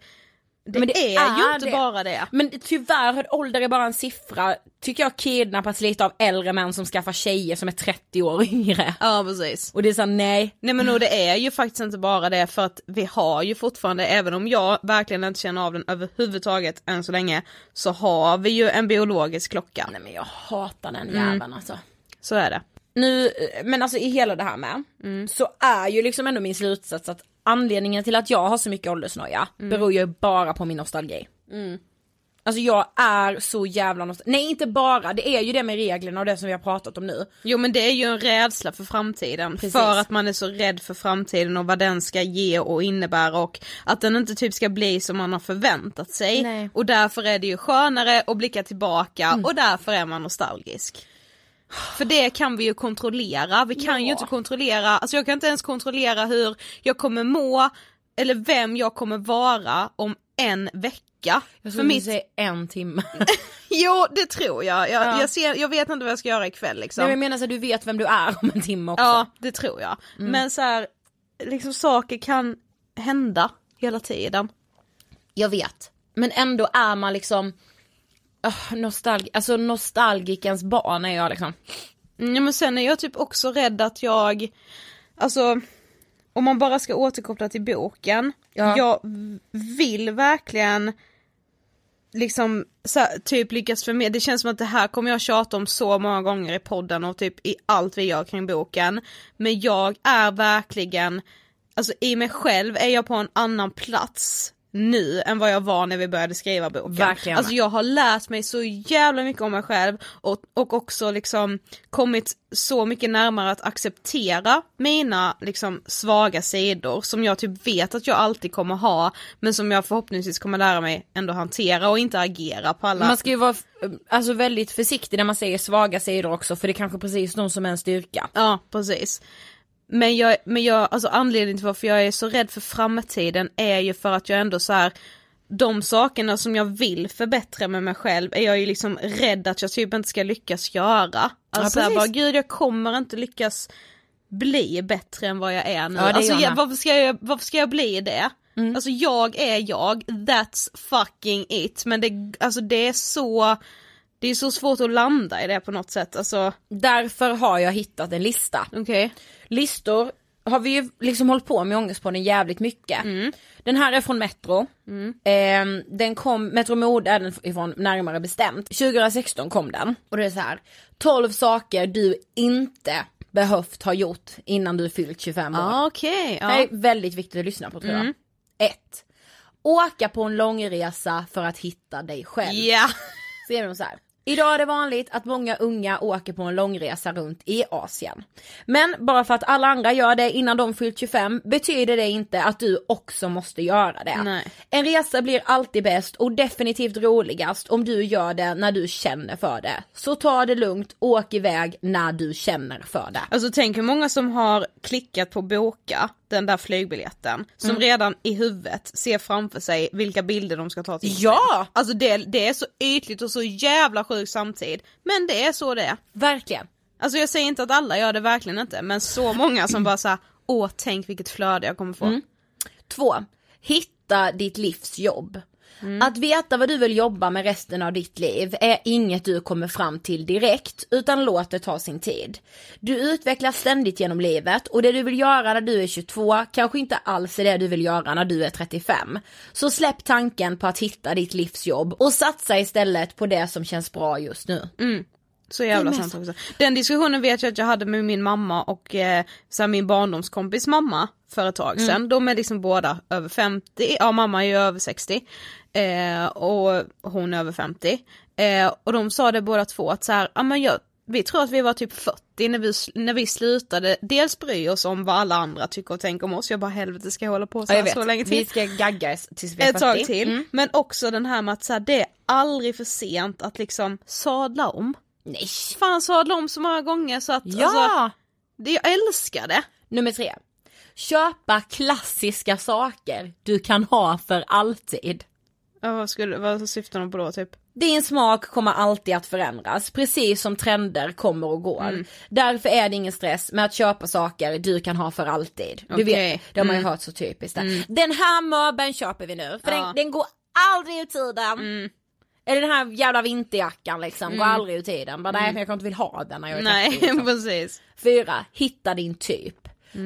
Det, Men det är, ju är inte det. bara det. Men tyvärr, ålder är bara en siffra, tycker jag kidnappas lite av äldre män som skaffar tjejer som är 30 år yngre. Ja precis. Och det är såhär nej. Nej men och det är ju faktiskt inte bara det för att vi har ju fortfarande, även om jag verkligen inte känner av den överhuvudtaget än så länge, så har vi ju en biologisk klocka. Nej men jag hatar den Mm. jäveln alltså. Så är det. Nu, men alltså i hela det här med, så är ju liksom ändå min slutsats att anledningen till att jag har så mycket åldersnoja beror ju bara på min nostalgi. Alltså jag är så jävla nostalgisk, nej inte bara, det är ju det med reglerna och det som vi har pratat om nu. Jo men det är ju en rädsla för framtiden, Precis. för att man är så rädd för framtiden och vad den ska ge och innebära och att den inte typ ska bli som man har förväntat sig. Nej. Och därför är det ju skönare att blicka tillbaka och därför är man nostalgisk. För det kan vi ju kontrollera, vi kan ju inte kontrollera, alltså jag kan inte ens kontrollera hur jag kommer må eller vem jag kommer vara om en vecka. Jag skulle mitt... säga en timme. Jo det tror jag, jag, Ja. jag, ser, jag vet inte vad jag ska göra ikväll liksom. Nej, men jag menar så att du vet vem du är om en timme också. Ja, det tror jag. Men så här, liksom saker kan hända hela tiden. Jag vet. Men ändå är man liksom, uh, nostalg alltså nostalgikens barn är jag liksom. Ja, men sen är jag typ också rädd att jag, alltså om man bara ska återkoppla till boken, Ja. jag vill verkligen liksom så här, typ lyckas förmedla, det känns som att det här kommer jag tjata om så många gånger i podden och typ i allt vi gör kring boken. Men jag är verkligen, alltså i mig själv är jag på en annan plats nu än vad jag var när vi började skriva boken. Verkligen. Alltså jag har lärt mig så jävla mycket om mig själv och, och också liksom kommit så mycket närmare att acceptera mina liksom svaga sidor som jag typ vet att jag alltid kommer ha men som jag förhoppningsvis kommer lära mig ändå hantera och inte agera på alla Man ska ju vara alltså väldigt försiktig när man säger svaga sidor också för det är kanske precis de som är en styrka. Ja precis. Men jag, men jag, alltså anledningen till varför jag är så rädd för framtiden är ju för att jag ändå så här de sakerna som jag vill förbättra med mig själv är jag ju liksom rädd att jag typ inte ska lyckas göra. Alltså Ja, bara, gud jag kommer inte lyckas bli bättre än vad jag är nu. Ja, är alltså, jag varför, ska jag, varför ska jag bli det? Alltså jag är jag, that's fucking it. Men det, alltså det är så, det är så svårt att landa i det på något sätt. Alltså Därför har jag hittat en lista. okej. Listor har vi ju liksom hållit på med Ångestpodden jävligt mycket. Den här är från Metro. Ehm, den kom, Metro Mode är den ifrån närmare bestämt. 2016 kom den. Och det är så här. 12 saker du inte behövt ha gjort innan du fyllt 25 år. Ah, Det här ja. är väldigt viktigt att lyssna på tror jag. 1. Åka på en långresa för att hitta dig själv. Ja. Så är de så här. Idag är det vanligt att många unga åker på en långresa runt i Asien. Men bara för att alla andra gör det innan de fyllt 25 betyder det inte att du också måste göra det. Nej. En resa blir alltid bäst och definitivt roligast om du gör det när du känner för det. Så ta det lugnt, åk iväg när du känner för det. Alltså tänk hur många som har klickat på boka den där flygbiljetten, som Mm. redan i huvudet ser framför sig vilka bilder de ska ta till Ja! Alltså det, det är så ytligt och så jävla sjuk samtid, men det är så det är. Verkligen. Alltså jag säger inte att alla gör det verkligen inte, men så många som bara såhär, åh tänk vilket flöde jag kommer få. Mm. Två, hitta ditt livs jobb. Att veta vad du vill jobba med resten av ditt liv är inget du kommer fram till direkt, utan låt det ta sin tid. Du utvecklas ständigt genom livet och det du vill göra när du är 22 kanske inte alls är det du vill göra när du är 35. Så släpp tanken på att hitta ditt livs jobb och satsa istället på det som känns bra just nu. Så jävla sant också. Den diskussionen vet jag att jag hade med min mamma och eh, så min barndomskompis mamma för ett tag sedan. De är liksom båda över 50, ja mamma är ju över 60 eh, och hon är över 50. Eh, och de sa det båda två att så här, ja men jag, vi tror att vi var typ 40 när vi, när vi slutade dels bry oss om vad alla andra tycker och tänker om oss. Jag bara helvete ska jag hålla på så, Ja, här vet. så länge till? Vi ska gagga tills vi är ett tag 40. till. Mm. Men också den här med att så här, det är aldrig för sent att liksom sadla om. Nej. Fan sadla om så många gånger så att Ja! alltså, det, jag älskar det. Nummer tre. Köpa klassiska saker du kan ha för alltid. Ja, vad, skulle, vad syftar de på då typ? Din smak kommer alltid att förändras, precis som trender kommer och går. Därför är det ingen stress med att köpa saker du kan ha för alltid. Du vet, det har man ju Mm. hört så typiskt. där. Den här möbeln köper vi nu, för Ja. den, den går aldrig ur tiden. Eller den här jävla vinterjackan liksom, går aldrig ur tiden. Bara, nej men jag kanske inte vill ha den när jag är 30. Nej, liksom. precis. Fyra, hitta din typ.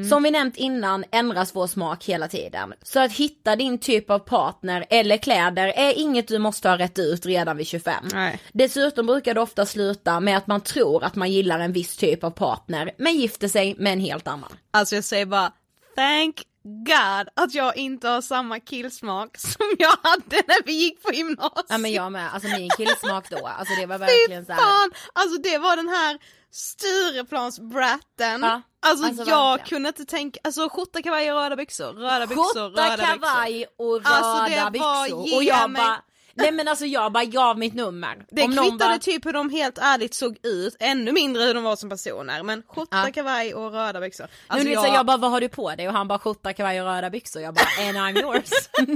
Som vi nämnt innan ändras vår smak hela tiden. Så att hitta din typ av partner eller kläder är inget du måste ha rätt ut redan vid 25. Nej. Dessutom brukar det ofta sluta med att man tror att man gillar en viss typ av partner men gifter sig med en helt annan. Alltså jag säger bara, thank God att jag inte har samma killsmak som jag hade när vi gick på gymnasiet. Ja men jag med, alltså min killsmak då, alltså det var verkligen så här. fan! Alltså det var den här Stureplansbratten. Ja, Alltså, alltså jag verkligen. kunde inte tänka, alltså skjorta, kavaj och röda byxor, röda byxor, Skjorta, röda byxor. kavaj och röda Alltså, det var, byxor. ge Och jag mig- bara, nej men alltså jag bara gav mitt nummer. Det Om kvittade bara- typ hur de helt ärligt såg ut, ännu mindre hur de var som personer, men skjorta, Ja. kavaj och röda byxor. Alltså Alltså jag... Så jag bara, vad har du på dig? Och han bara skjorta, kavaj och röda byxor. Jag bara, and I'm yours.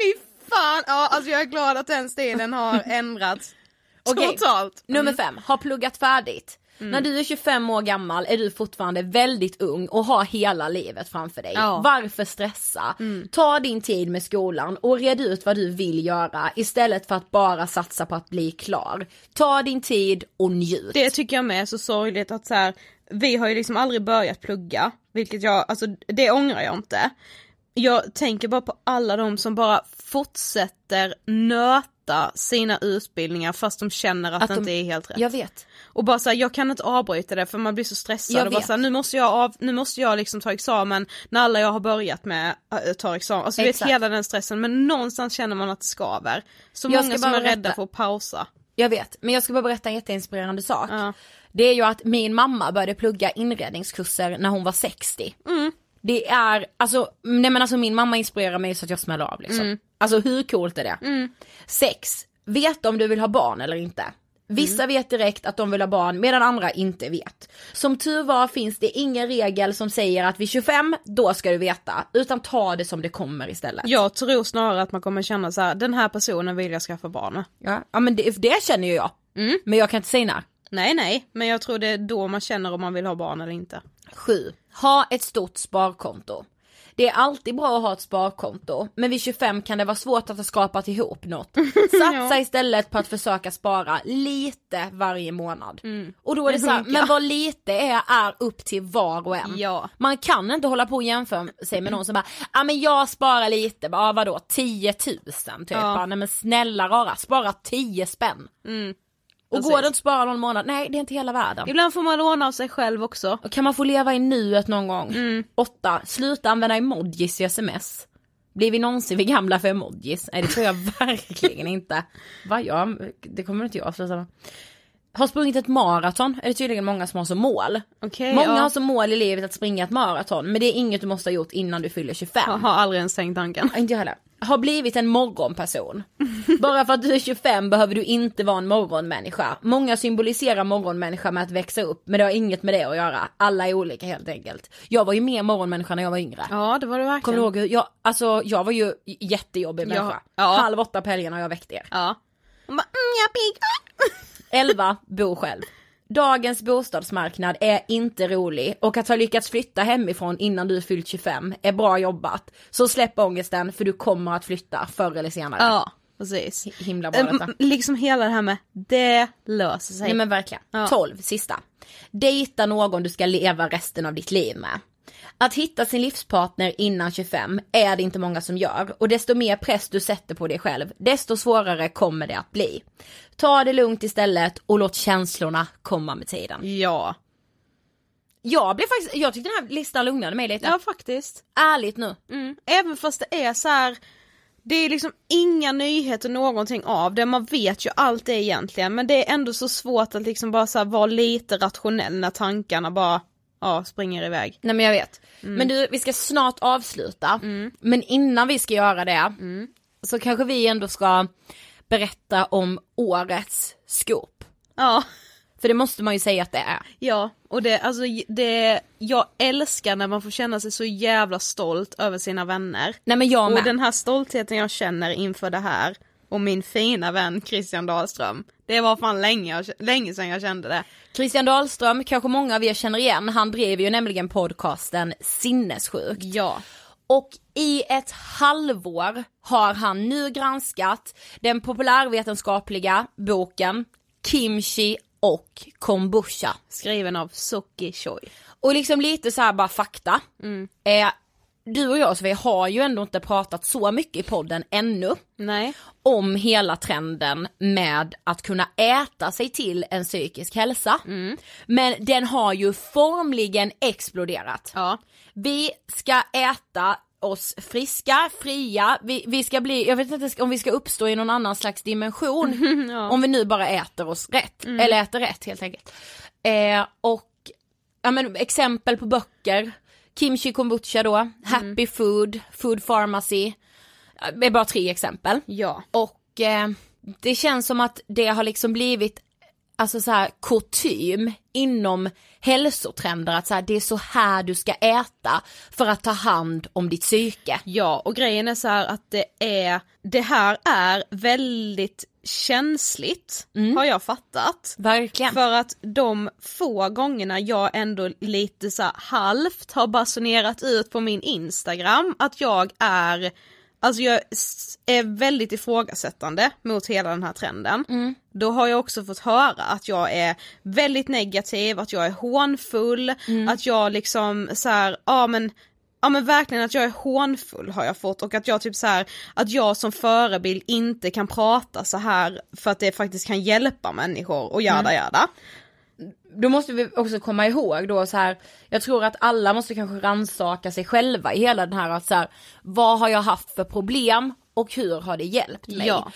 fy fan, ja alltså jag är glad att den stilen har ändrats Okej. totalt. Nummer fem, har pluggat färdigt. Mm. När du är 25 år gammal är du fortfarande väldigt ung och har hela livet framför dig. Ja. Varför stressa? Ta din tid med skolan och red ut vad du vill göra istället för att bara satsa på att bli klar. Ta din tid och njut. Det tycker jag med är så sorgligt att så här, vi har ju liksom aldrig börjat plugga, vilket jag, alltså det ångrar jag inte. Jag tänker bara på alla de som bara fortsätter nöta sina utbildningar fast de känner att, Att det de- inte är helt rätt. Jag vet. Och bara såhär, jag kan inte avbryta det för man blir så stressad Jag och bara vet. såhär, nu måste jag av, nu måste jag liksom ta examen när alla jag har börjat med äh, tar examen. Alltså du vet hela den stressen men någonstans känner man att det skaver. Så Jag många som är rädda för att pausa. Jag vet, men jag ska bara berätta en jätteinspirerande sak. Ja. Det är ju att min mamma började plugga inredningskurser när hon var 60. Mm. Det är, alltså, nej men alltså min mamma inspirerar mig så att jag smäller av liksom. Mm. Alltså hur coolt är det? Sex, vet om du vill ha barn eller inte. Vissa vet direkt att de vill ha barn medan andra inte vet. Som tur var finns det ingen regel som säger att vid 25, då ska du veta. Utan ta det som det kommer istället. Jag tror snarare att man kommer känna så här: den här personen vill jag skaffa barn med. Ja, ja men det, det känner ju jag. Mm. Men jag kan inte säga när. Nej nej, men jag tror det är då man känner om man vill ha barn eller inte. 7. Ha ett stort sparkonto. Det är alltid bra att ha ett sparkonto, men vid 25 kan det vara svårt att ha skapat ihop något. Satsa istället på att försöka spara lite varje månad. Och då är det så här, men vad lite är, är upp till var och en. Ja. Man kan inte hålla på och jämföra sig med någon som bara, ja ah, men jag sparar lite, bara ah, vadå 10 000 typ, Ja. ja. nej men snälla rara, spara 10 spänn. Och Precis. går det inte att spara någon månad, nej det är inte hela världen. Ibland får man låna av sig själv också. Och Kan man få leva i nuet någon gång? Mm. 8. Sluta använda emojis i sms. Blir vi någonsin vi gamla för emojis? Nej det tror jag verkligen inte. Vad jag, det kommer inte jag sluta med. Har sprungit ett maraton är det tydligen många som har som mål. Okej, många ja. har som mål i livet att springa ett maraton men det är inget du måste ha gjort innan du fyller 25. Jag har aldrig ens tänkt tanken. Inte jag heller. Har blivit en morgonperson. Bara för att du är 25 behöver du inte vara en morgonmänniska. Många symboliserar morgonmänniska med att växa upp men det har inget med det att göra. Alla är olika helt enkelt. Jag var ju mer morgonmänniska när jag var yngre. Ja det var det verkligen. Kommer du ihåg hur jag, alltså jag var ju jättejobbig människa. ja. Halv åtta på helgen har jag väckt er. Ja. Hon bara, mm, jag är pigg. 11. Bo själv. Dagens bostadsmarknad är inte rolig och att ha lyckats flytta hemifrån innan du fyllt 25 är bra jobbat. Så släpp ångesten för du kommer att flytta förr eller senare. Ja precis. Himla bra detta. Um, liksom hela det här med, det löser sig. Nej men verkligen. Ja. 12, sista. Dejta någon du ska leva resten av ditt liv med. Att hitta sin livspartner innan 25 är det inte många som gör och desto mer press du sätter på dig själv, desto svårare kommer det att bli. Ta det lugnt istället och låt känslorna komma med tiden. Ja. Jag blev faktiskt, jag tyckte den här listan lugnade mig lite. Ja faktiskt. Ärligt nu. Mm. Även fast det är så här. Det är liksom inga nyheter någonting av det, man vet ju allt det egentligen men det är ändå så svårt att liksom bara så här vara lite rationell när tankarna bara ja, springer iväg. Nej men jag vet. Men du, vi ska snart avsluta. Men innan vi ska göra det så kanske vi ändå ska berätta om årets scoop. Ja. För det måste man ju säga att det är. Ja, och det, alltså det, jag älskar när man får känna sig så jävla stolt över sina vänner. Nej men jag Och med. den här stoltheten jag känner inför det här och min fina vän Christian Dahlström. Det var fan länge, länge sedan jag kände det. Christian Dahlström, kanske många av er känner igen, han drev ju nämligen podcasten Sinnessjukt. Ja. Och i ett halvår har han nu granskat den populärvetenskapliga boken Kimchi och kombucha. Skriven av Soki Choi. Och liksom lite så här bara fakta. Eh, du och jag Sofie har ju ändå inte pratat så mycket i podden ännu Nej. om hela trenden med att kunna äta sig till en psykisk hälsa. Men den har ju formligen exploderat. Ja. Vi ska äta oss friska, fria, vi, vi ska bli, jag vet inte om vi ska uppstå i någon annan slags dimension. Om vi nu bara äter oss rätt, eller äter rätt helt enkelt. Eh, och, ja men exempel på böcker, Kimchi kombucha då, Happy Food, Food Pharmacy. Det är bara tre exempel. Ja. Och eh, det känns som att det har liksom blivit alltså så här kutym inom hälsotrender att så här, det är så här du ska äta för att ta hand om ditt psyke. Ja, och grejen är så här att det är, det här är väldigt känsligt, har jag fattat. Verkligen. För att de få gångerna jag ändå lite så halvt har basunerat ut på min Instagram att jag är, alltså jag är väldigt ifrågasättande mot hela den här trenden. Då har jag också fått höra att jag är väldigt negativ, att jag är hånfull, att jag liksom så här, ja men Ja men verkligen att jag är hånfull har jag fått och att jag typ så här att jag som förebild inte kan prata så här för att det faktiskt kan hjälpa människor och jada jada. Då måste vi också komma ihåg då så här, jag tror att alla måste kanske rannsaka sig själva i hela den här att så här, vad har jag haft för problem och hur har det hjälpt mig? Ja.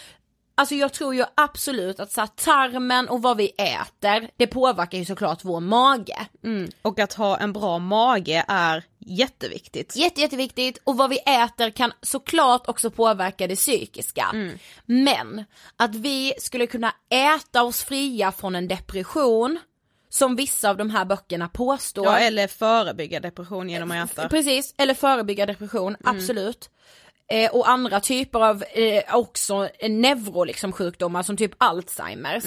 Alltså jag tror ju absolut att så här, tarmen och vad vi äter, det påverkar ju såklart vår mage. Mm. Och att ha en bra mage är jätteviktigt. Jätte, jätteviktigt och vad vi äter kan såklart också påverka det psykiska. Men att vi skulle kunna äta oss fria från en depression som vissa av de här böckerna påstår. Ja eller förebygga depression genom att äta. Precis, eller förebygga depression, absolut. Eh, och andra typer av eh, också neuro liksom sjukdomar som typ Alzheimers.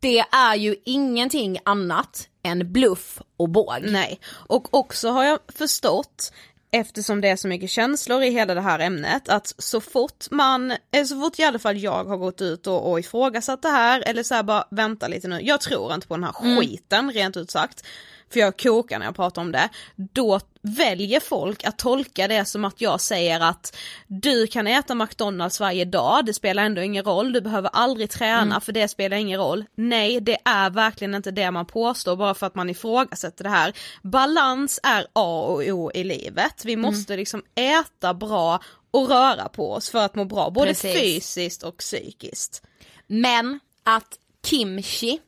Det är ju ingenting annat än bluff och båg. Nej, och också har jag förstått eftersom det är så mycket känslor i hela det här ämnet att så fort man, eh, så fort i alla fall jag har gått ut och, och ifrågasatt det här eller så här bara vänta lite nu, jag tror inte på den här skiten rent ut sagt. För jag kokar när jag pratar om det, då väljer folk att tolka det som att jag säger att du kan äta McDonalds varje dag, det spelar ändå ingen roll, du behöver aldrig träna för det spelar ingen roll. Nej, det är verkligen inte det man påstår bara för att man ifrågasätter det här. Balans är A och O i livet, vi måste liksom äta bra och röra på oss för att må bra, både Precis. fysiskt och psykiskt. Men att kimchi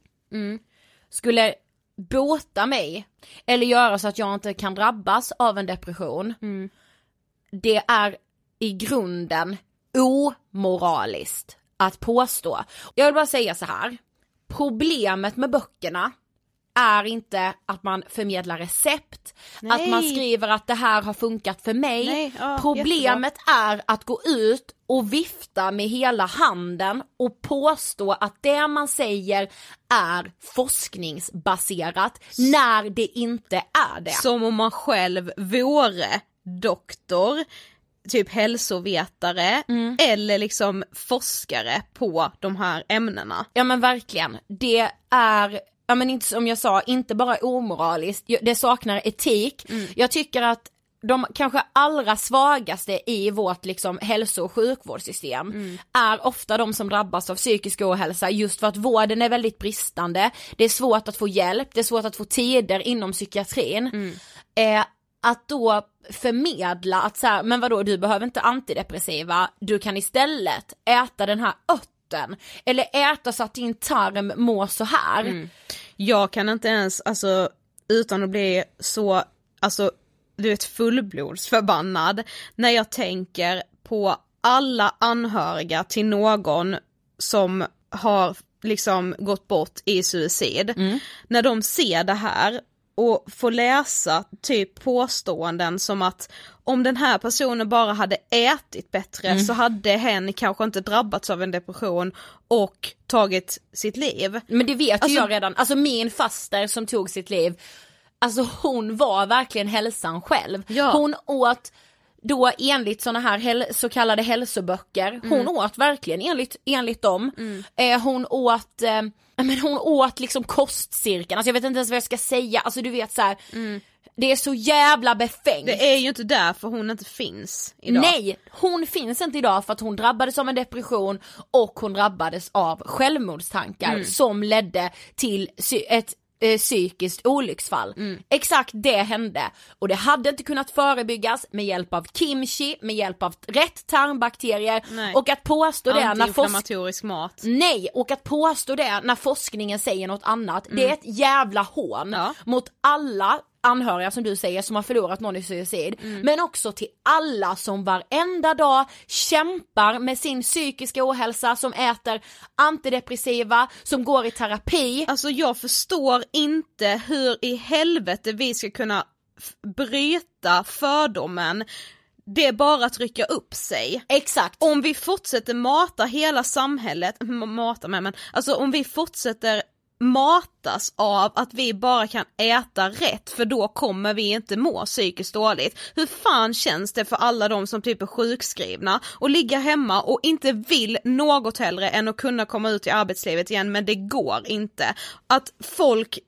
skulle bota mig eller göra så att jag inte kan drabbas av en depression. Det är i grunden omoraliskt att påstå. Jag vill bara säga så här. Problemet med böckerna är inte att man förmedlar recept, Nej. att man skriver att det här har funkat för mig. Nej, ja, Problemet är att gå ut och vifta med hela handen och påstå att det man säger är forskningsbaserat när det inte är det. Som om man själv vore doktor, typ hälsovetare Mm. eller liksom forskare på de här ämnena. Ja men verkligen, det är, ja men inte som jag sa, inte bara omoraliskt, det saknar etik. Jag tycker att de kanske allra svagaste i vårt liksom hälso och sjukvårdssystem är ofta de som drabbas av psykisk ohälsa just för att vården är väldigt bristande. Det är svårt att få hjälp, det är svårt att få tider inom psykiatrin. Eh, att då förmedla att så här, men vadå du behöver inte antidepressiva, du kan istället äta den här örten eller äta så att din tarm mår så här. Jag kan inte ens, alltså utan att bli så, alltså du vet fullblodsförbannad när jag tänker på alla anhöriga till någon som har liksom gått bort i suicid. När de ser det här och får läsa typ påståenden som att om den här personen bara hade ätit bättre så hade hen kanske inte drabbats av en depression och tagit sitt liv. Men det vet Alltså- jag redan, alltså min faster som tog sitt liv, alltså hon var verkligen hälsan själv. Ja. Hon åt då enligt såna här så kallade hälsoböcker, hon Mm. åt verkligen enligt, enligt dem. Eh, hon åt, eh, men hon åt liksom kostcirkeln, alltså jag vet inte ens vad jag ska säga, alltså du vet så här. det är så jävla befängt. Mm. Det är ju inte därför hon inte finns idag. Nej, hon finns inte idag för att hon drabbades av en depression och hon drabbades av självmordstankar Mm. som ledde till ett eh, psykiskt olycksfall. Mm. Exakt det hände och det hade inte kunnat förebyggas med hjälp av kimchi, med hjälp av rätt tarmbakterier Nej. och att påstå det när forsk- Antiinflammatorisk mat. Nej, och att påstå det när forskningen säger något annat, det är ett jävla hån Mm. Ja. mot alla anhöriga som du säger som har förlorat någon i suicid, Mm. men också till alla som varenda dag kämpar med sin psykiska ohälsa, som äter antidepressiva, som går i terapi. Alltså jag förstår inte hur i helvete vi ska kunna bryta fördomen det är bara att rycka upp sig. Exakt. Om vi fortsätter mata hela samhället, mata med men, alltså om vi fortsätter matas av att vi bara kan äta rätt för då kommer vi inte må psykiskt dåligt. Hur fan känns det för alla de som typ är sjukskrivna och ligga hemma och inte vill något hellre än att kunna komma ut i arbetslivet igen men det går inte. Att folk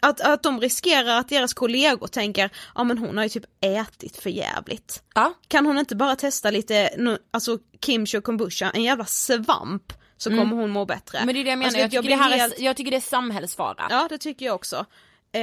att, att de riskerar att deras kollegor tänker, ja men hon har ju typ ätit för jävligt. Ja. Kan hon inte bara testa lite, alltså kimchi och kombucha, en jävla svamp så kommer hon må bättre. Mm. Men det är det jag menar, Alltså, jag, tycker blir det helt- är, jag tycker det är samhällsfara. Ja det tycker jag också. Eh,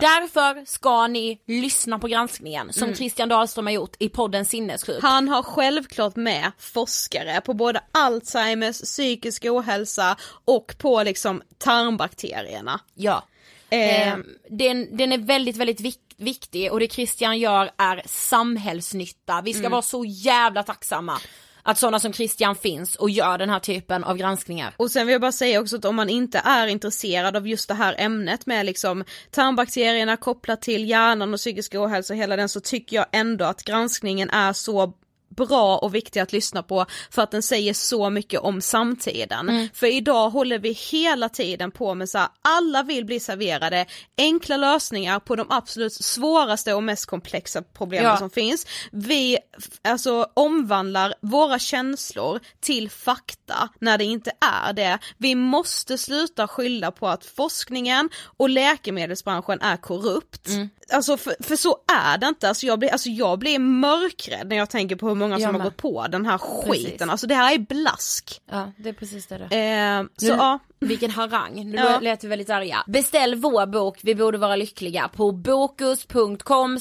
Därför ska ni lyssna på granskningen som Christian Dahlström har gjort i podden Sinnessjuk. han har självklart med forskare på både Alzheimers, psykisk ohälsa och på liksom tarmbakterierna. Ja. Eh, Eh, den, den är väldigt, väldigt vik- viktig och det Christian gör är samhällsnytta. Vi ska vara så jävla tacksamma att sådana som Christian finns och gör den här typen av granskningar. Och sen vill jag bara säga också att om man inte är intresserad av just det här ämnet med liksom tarmbakterierna kopplat till hjärnan och psykisk ohälsa och hela den så tycker jag ändå att granskningen är så bra och viktig att lyssna på för att den säger så mycket om samtiden. För idag håller vi hela tiden på med så här, alla vill bli serverade enkla lösningar på de absolut svåraste och mest komplexa problemen Ja. som finns. Vi alltså omvandlar våra känslor till fakta när det inte är det. Vi måste sluta skylla på att forskningen och läkemedelsbranschen är korrupt. Alltså för, för så är det inte, alltså jag, blir, alltså jag blir mörkrädd när jag tänker på hur många som har gått på den här Precis. skiten, alltså det här är blask. Ja, det är precis det det. Eh, så ja, Vilken harang, nu Ja. lät vi väldigt arga. Beställ vår bok Vi borde vara lyckliga på bokus.com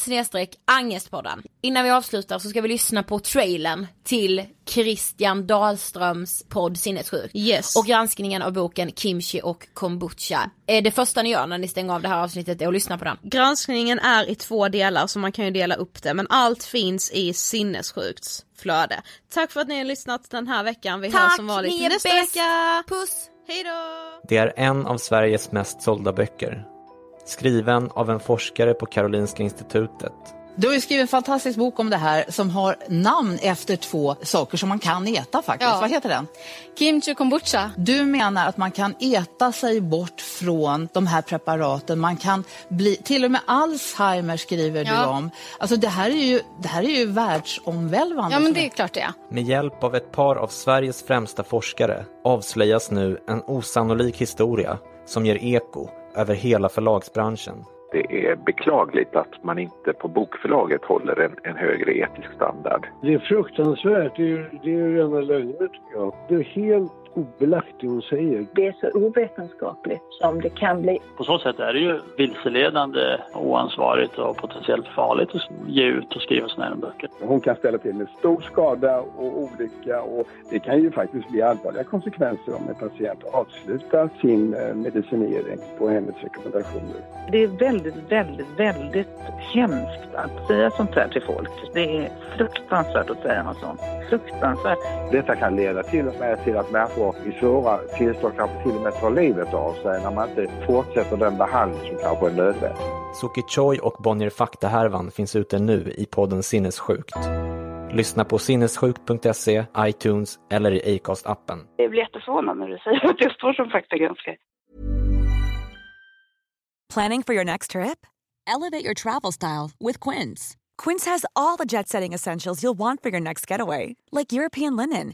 angestpodden. Innan vi avslutar så ska vi lyssna på trailern till Christian Dahlströms podd Sinnessjuk. Yes. Och granskningen av boken Kimchi och kombucha. Eh, Det första ni gör när ni stänger av det här avsnittet är att lyssna på den. Granskningen är i två delar så man kan ju dela upp det men allt finns i sinnessjukt flöde. Tack för att ni har lyssnat den här veckan. Vi hörs Tack, som vanligt nästa bäst. vecka. Puss! Hejdå! Det är en av Sveriges mest sålda böcker. Skriven av en forskare på Karolinska institutet. Du har ju skrivit en fantastisk bok om det här som har namn efter två saker som man kan äta faktiskt. Ja. Vad heter den? Kimchi kombucha. Du menar att man kan äta sig bort från de här preparaten. Man kan bli, till och med Alzheimer skriver Ja. du om. Alltså det här är ju, det här är ju världsomvälvande. Ja men det är klart det är. Med hjälp av ett par av Sveriges främsta forskare avslöjas nu en osannolik historia som ger eko över hela förlagsbranschen. Det är beklagligt att man inte på bokförlaget håller en, en högre etisk standard. Det är fruktansvärt. Det är, ju- det är ju rena lögner tycker jag. Det är helt obelagt det hon säger. Det är så ovetenskapligt som det kan bli. På så sätt är det ju vilseledande, oansvarigt och potentiellt farligt att ge ut och skriva sådana här böcker. Hon kan ställa till med stor skada och olycka och det kan ju faktiskt bli allvarliga konsekvenser om en patient avslutar sin eh, medicinering på hennes rekommendationer. Det är väldigt, väldigt, väldigt hemskt att säga sånt här till folk. Det är fruktansvärt att säga något sånt. Fruktansvärt. Detta kan leda till och med till att människor i svåra tillstånd kanske till och med tar livet av sig när man inte fortsätter den behandling som kanske är nödvändig. Suki Choi och Bonnier Fakta-härvan finns ute nu i podden Sinnessjukt. Lyssna på sinnessjukt.se, iTunes eller i Acast-appen. Jag blir jätteförvånad när du säger att det står som faktagranskare. Planning for your next trip? Elevate your travel style with Quince. Quince has all the jet setting essentials you'll want for your next getaway, like European linen,